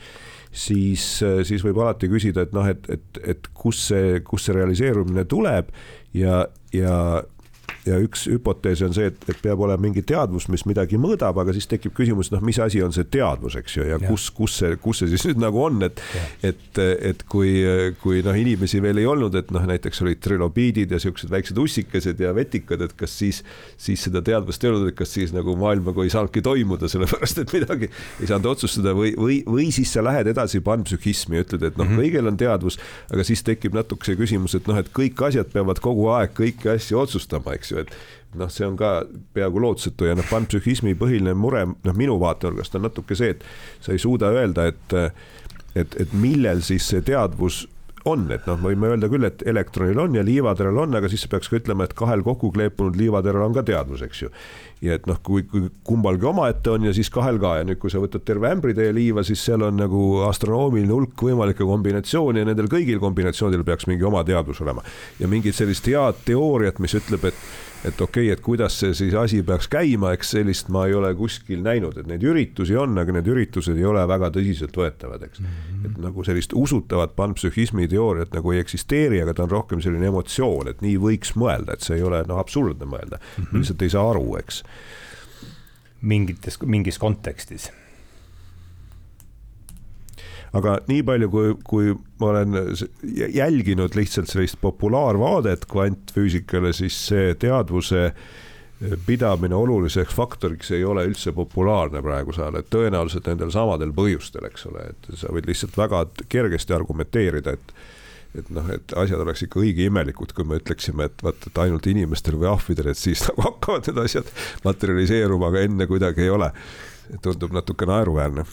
siis, siis võib alati küsida, et noh, et, et, et kus see, kus see realiseerumine tuleb ja, ja ja üks hüpotees on see, et, et peab olema mingi teadvus, mis midagi mõõdab, aga siis tekib küsimus, noh, mis asi on see teadvus, eks ju, ja, ja kus, kus see, kus see siis nüüd nagu on, et, et, et kui, kui noh, inimesi veel ei olnud, et noh, näiteks olid trilobiidid ja siuksed väiksed ussikesed ja vetikad, et kas siis, siis seda teadvust ei olnud, et kas siis nagu maailmaga ei saanudki toimuda, sellepärast et midagi ei saanud otsustada või, või, või siis sa lähed edasi panpsühhismi ja ütled, et noh mm -hmm., kõigil on teadvus, aga siis tekib natuke see küsimus, et noh, et kõik asjad peavad kogu aeg kõiki asju otsustama, eks ju, et noh, see on ka peaaegu lootusetu ja noh, panpsühhismi põhiline mure, noh, minu vaatenurgast on natuke see, et sa ei suuda öelda, et et, et millel siis see teadvus on, et noh, võime öelda küll, et elektronil on ja liivateral on, aga siis peaks ka ütlema, et kahel kokku kleepunud liivateral on ka teadvus, eks ju. ja et noh, kui, kui kumbalgi omaette on ja siis kahel ka ja nüüd, kui sa võtad terve ämbritäie liiva, siis seal on nagu astronoomiline hulk võimalikke kombinatsioone ja nendel kõigil kombinatsioonidel peaks mingi oma teadvus olema. ja mingit sellist head teooriat, mis ütleb, et et okei okay,, et kuidas see siis asi peaks käima, eks sellist ma ei ole kuskil näinud, et neid üritusi on, aga need üritused ei ole väga tõsiseltvõetavad, eks mm. -hmm. et nagu sellist usutavat panpsühhismi teooriat nagu ei eksisteeri, aga ta on rohkem selline emotsioon, et nii võiks mõelda, et see ei ole noh, absurdne mõelda mm, -hmm. lihtsalt ei saa aru, eks. mingites, mingis kontekstis aga nii palju, kui, kui ma olen jälginud lihtsalt sellist populaarvaadet kvantfüüsikale, siis see teadvuse pidamine oluliseks faktoriks ei ole üldse populaarne praegusel ajal, et tõenäoliselt nendel samadel põhjustel, eks ole, et sa võid lihtsalt väga kergesti argumenteerida, et et noh, et asjad oleks ikka õige imelikud, kui me ütleksime, et vaat, et ainult inimestel või ahvidel, et siis [LAUGHS] nagu hakkavad need asjad materialiseeruma, aga enne kuidagi ei ole. tundub natuke naeruväärne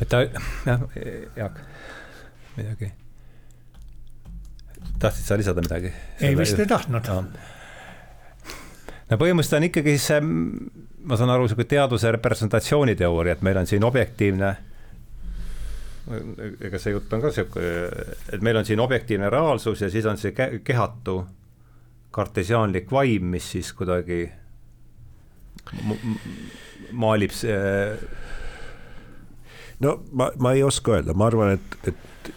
et ta, jah, Jaak, midagi. tahtsid sa lisada midagi? ei, vist ei tahtnud no.. no põhimõtteliselt on ikkagi see, ma saan aru, sihuke teaduse representatsiooniteooria, et meil on siin objektiivne ega see jutt on ka sihuke, et meil on siin objektiivne reaalsus ja siis on see kehatu kartesiaanlik vaim, mis siis kuidagi maalib see no ma, ma ei oska öelda, ma arvan, et, et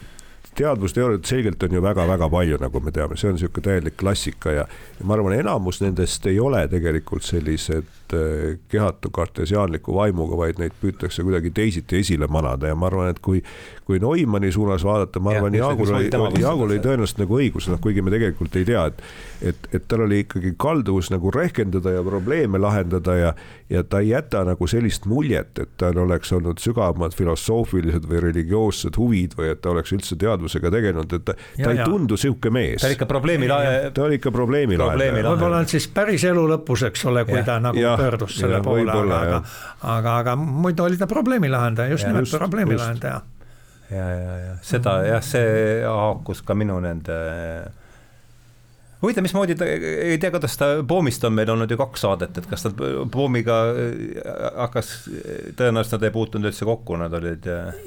teadvusteooriat selgelt on ju väga-väga palju, nagu me teame, see on niisugune täielik klassika ja, ja ma arvan, enamus nendest ei ole tegelikult sellised kehatu kartesiaanliku vaimuga, vaid neid püütakse kuidagi teisiti esile manada ja ma arvan, et kui kui Neumanni suunas vaadata, ma arvan, Jaagul oli, Jaagul oli tõenäoliselt nagu õigus, noh, kuigi me tegelikult ei tea, et et, et tal oli ikkagi kalduvus nagu rehkendada ja probleeme lahendada ja ja ta ei jäta nagu sellist muljet, et tal oleks olnud sügavamad filosoofilised või religioossed huvid või et ta oleks üldse teadvuse usaldusega tegelenud, et ta, Ja, ta ei ja. tundu sihuke mees ta oli ikka probleemi lahe- ta oli ikka probleemi Probleemi lahendaja. lahendaja. võib-olla on siis päris elu lõpus, eks ole, kui Jah. ta nagu Jah, pöördus selle jah, poole, aga, aga aga, aga muidu oli ta probleemi lahendaja, just Jah, nimelt just, probleemi just. lahendaja. ja, ja, ja seda jah, see haakus ka minu nende huvitav, mismoodi ta, ei tea, kuidas ta Poomist on meil olnud ju kaks saadet, et kas ta Poomiga äh, hakkas, tõenäoliselt nad ei puutunud üldse kokku, nad olid äh,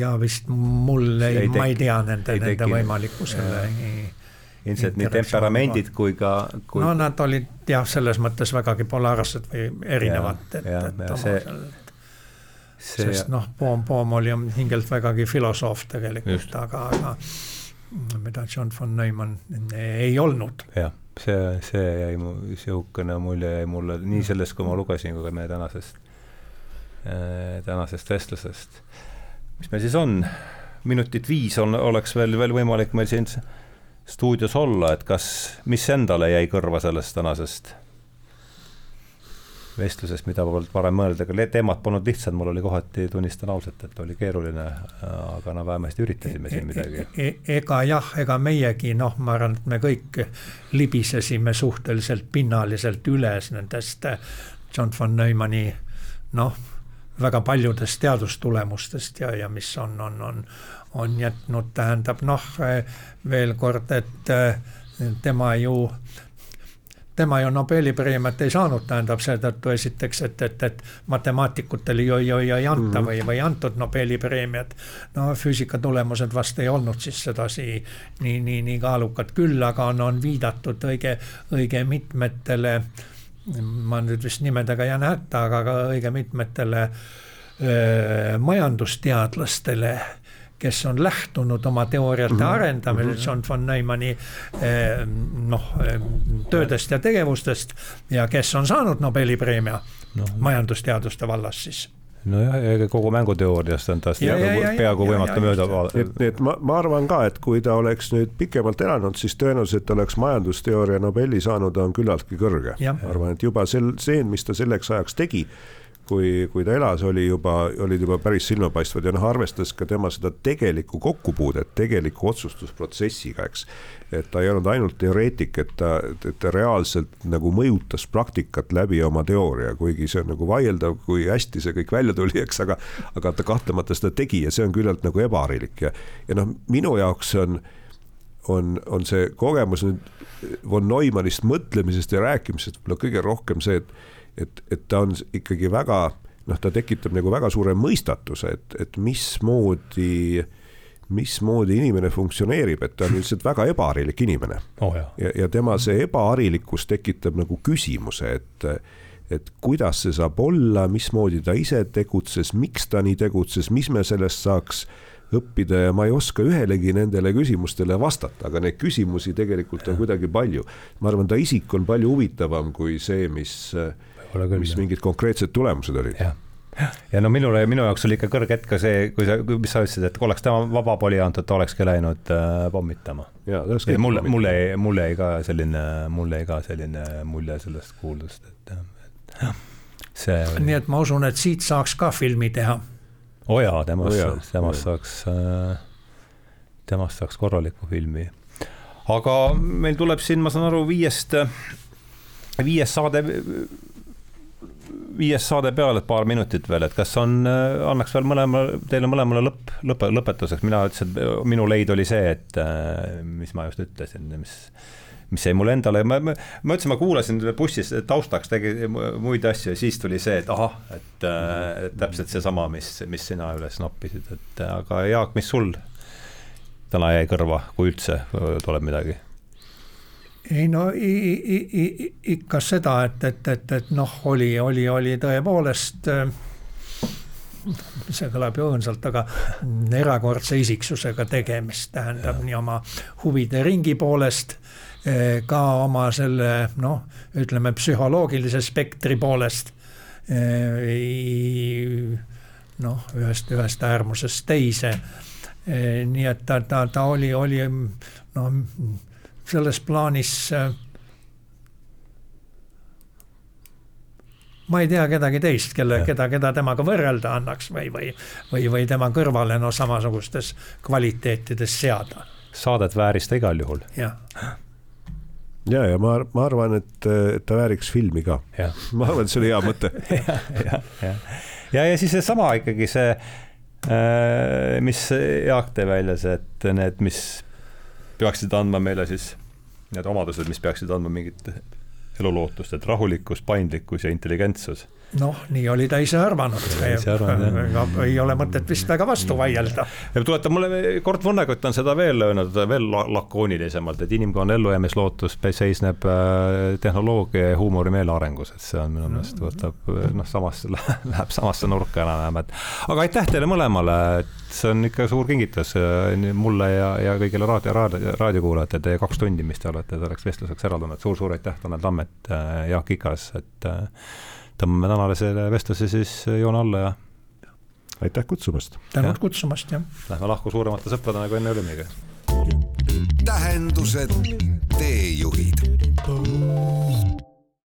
ja vist mul Ei ei, ma ei tea nende, ei nende tekkinud. võimalikkusele. Ilmselt nii temperamendid kui ka, kui no nad olid jah, selles mõttes vägagi polaarsed või erinevad, et, et ja see- seal- see sest noh, Poom, Poom oli hingelt vägagi filosoof tegelikult aga, aga mida John von Neumann ei olnud. jah, see, see jäi mu, niisugune mulje jäi mulle nii sellest, kui ma lugesin, kui ka meie tänasest, tänasest vestlusest. mis meil siis on? minutit viis on, oleks veel, veel võimalik meil siin stuudios olla, et kas, mis endale jäi kõrva sellest tänasest vestlusest, mida polnud varem mõelda, aga teemad polnud lihtsad, mul oli kohati, tunnistan ausalt, et oli keeruline, aga no vähemasti üritasime siin midagi. E ega jah, ega meiegi noh, ma arvan, et me kõik libisesime suhteliselt pinnaliselt üles nendest eh, John von Neumanni noh, väga paljudest teadustulemustest ja, ja mis on, on, on, on jätnud, tähendab noh, veel kord, et eh, tema ju tema ju Nobeli preemiat ei saanud, tähendab seetõttu esiteks, et, et, et matemaatikutele ju, ju, ju ei anta või, või ei antud Nobeli preemiat. no füüsika tulemused vast ei olnud siis sedasi nii, nii, nii kaalukad, küll aga on, on viidatud õige, õige mitmetele, ma nüüd vist nimedega jään hätta, aga ka õige mitmetele öö, majandusteadlastele kes on lähtunud oma teooriate mm -hmm. arendamisel John von Neumanni eh, noh, töödest ja tegevustest ja kes on saanud Nobeli preemia noh, majandusteaduste vallas siis. nojah, kogu mänguteooriast on tast Ja, ja, ja, peaaegu võimatu mööda vaadata. et, et ma, ma arvan ka, et kui ta oleks nüüd pikemalt elanud, siis tõenäoliselt oleks majandusteooria Nobeli saanud, on küllaltki kõrge. Ma arvan, et juba sel, see, mis ta selleks ajaks tegi, kui, kui ta elas, oli juba, olid juba päris silmapaistvad ja noh, arvestades ka tema seda tegelikku kokkupuudet tegeliku otsustusprotsessiga, eks. et ta ei olnud ainult teoreetik, et ta, et ta reaalselt nagu mõjutas praktikat läbi oma teooria, kuigi see on nagu vaieldav, kui hästi see kõik välja tuli, eks, aga aga ta kahtlemata seda tegi ja see on küllalt nagu ebaharilik ja, ja noh, minu jaoks on on, on see kogemus nüüd von Neumannist mõtlemisest ja rääkimisest võib-olla kõige rohkem see, et et, et ta on ikkagi väga noh, ta tekitab nagu väga suure mõistatuse, et, et mismoodi, mismoodi inimene funktsioneerib, et ta on lihtsalt väga ebaharilik inimene. Oh ja, ja tema see ebaharilikkus tekitab nagu küsimuse, et et kuidas see saab olla, mismoodi ta ise tegutses, miks ta nii tegutses, mis me sellest saaks õppida ja ma ei oska ühelegi nendele küsimustele vastata, aga neid küsimusi tegelikult on kuidagi palju. ma arvan, ta isik on palju huvitavam kui see, mis, mis jah. mingid konkreetsed tulemused olid. jah, ja no minule, minu jaoks oli ikka kõrge hetk ka see, kui sa, mis sa ütlesid, et kui oleks tema vaba poli antud, ta olekski läinud äh, pommitama. ja mulle, mulle, mulle jäi ka selline, mulle jäi ka selline mulje sellest kuuldust, et et see oli nii, et ma usun, et siit saaks ka filmi teha. oo jaa, temast oh temast saaks, temast saaks korraliku filmi. aga meil tuleb siin, ma saan aru, viiest, viies saade, viies saade peale, et paar minutit veel, et kas on, annaks veel mõlemale, teile mõlemale lõpp, lõpe, lõpetuseks, mina ütlesin, et minu leid oli see, et äh, mis ma just ütlesin, mis mis jäi mulle endale, ma, ma, ma ütlesin, ma kuulasin bussis taustaks tegi muid asju ja siis tuli see, et ahah, et, äh, täpselt seesama, mis, mis sina üles noppisid, et äh, aga Jaak, mis sul täna jäi kõrva, kui üldse äh, tuleb midagi? Ei no i, i, i, ikka seda, et, et, et, et noh, oli, oli, oli tõepoolest äh, see kõlab ju õõnsalt, aga erakordse isiksusega tegemist, tähendab ja. nii oma huvide ringi poolest, ka oma selle noh, ütleme psühholoogilise spektri poolest. noh, ühest, ühest äärmusest teise. nii et ta, ta, ta oli, oli noh, selles plaanis ma ei tea kedagi teist, kelle, keda, keda temaga võrrelda annaks või, või, või, või tema kõrvale no samasugustes kvaliteetides seada. Saadet vääris ta igal juhul. jah ja, ja ma, ma arvan, et, et ta vääriks filmi ka. ma arvan, et see oli hea mõte. ja, ja, ja, ja, ja siis seesama ikkagi see, äh, mis Jaak tõi välja, see, et need, mis peaksid andma meile siis, need omadused, mis peaksid andma mingit elulootust, et rahulikkus, paindlikkus ja intelligentsus noh, nii oli ta ise arvanud. ega ei ole mõtet vist väga vastu vaielda. tuletab mulle, Kort Vonnekott on seda veel öelnud veel lakoonilisemalt, et inimkonna ellujäämislootus seisneb äh, tehnoloogia ja huumori meelearengus, et see on minu meelest võtab noh, samasse, [LAUGHS] läheb samasse nurka enam-vähem, et aga aitäh teile mõlemale, et see on ikka suur kingitus äh, mulle ja, ja kõigile raadio, raadio, raadiokuulajatele, teie kaks tundi, mis te olete selleks vestluseks eraldanud suur,, suur-suur aitäh, Tanel Tammet, äh, Jaak Ikas, et tõmbame tänasele vestluse siis joone alla ja. aitäh kutsumast. tänud kutsumast, jah. Lähme lahku suuremate sõpradena, kui enne olimegi. tähendused, teejuhid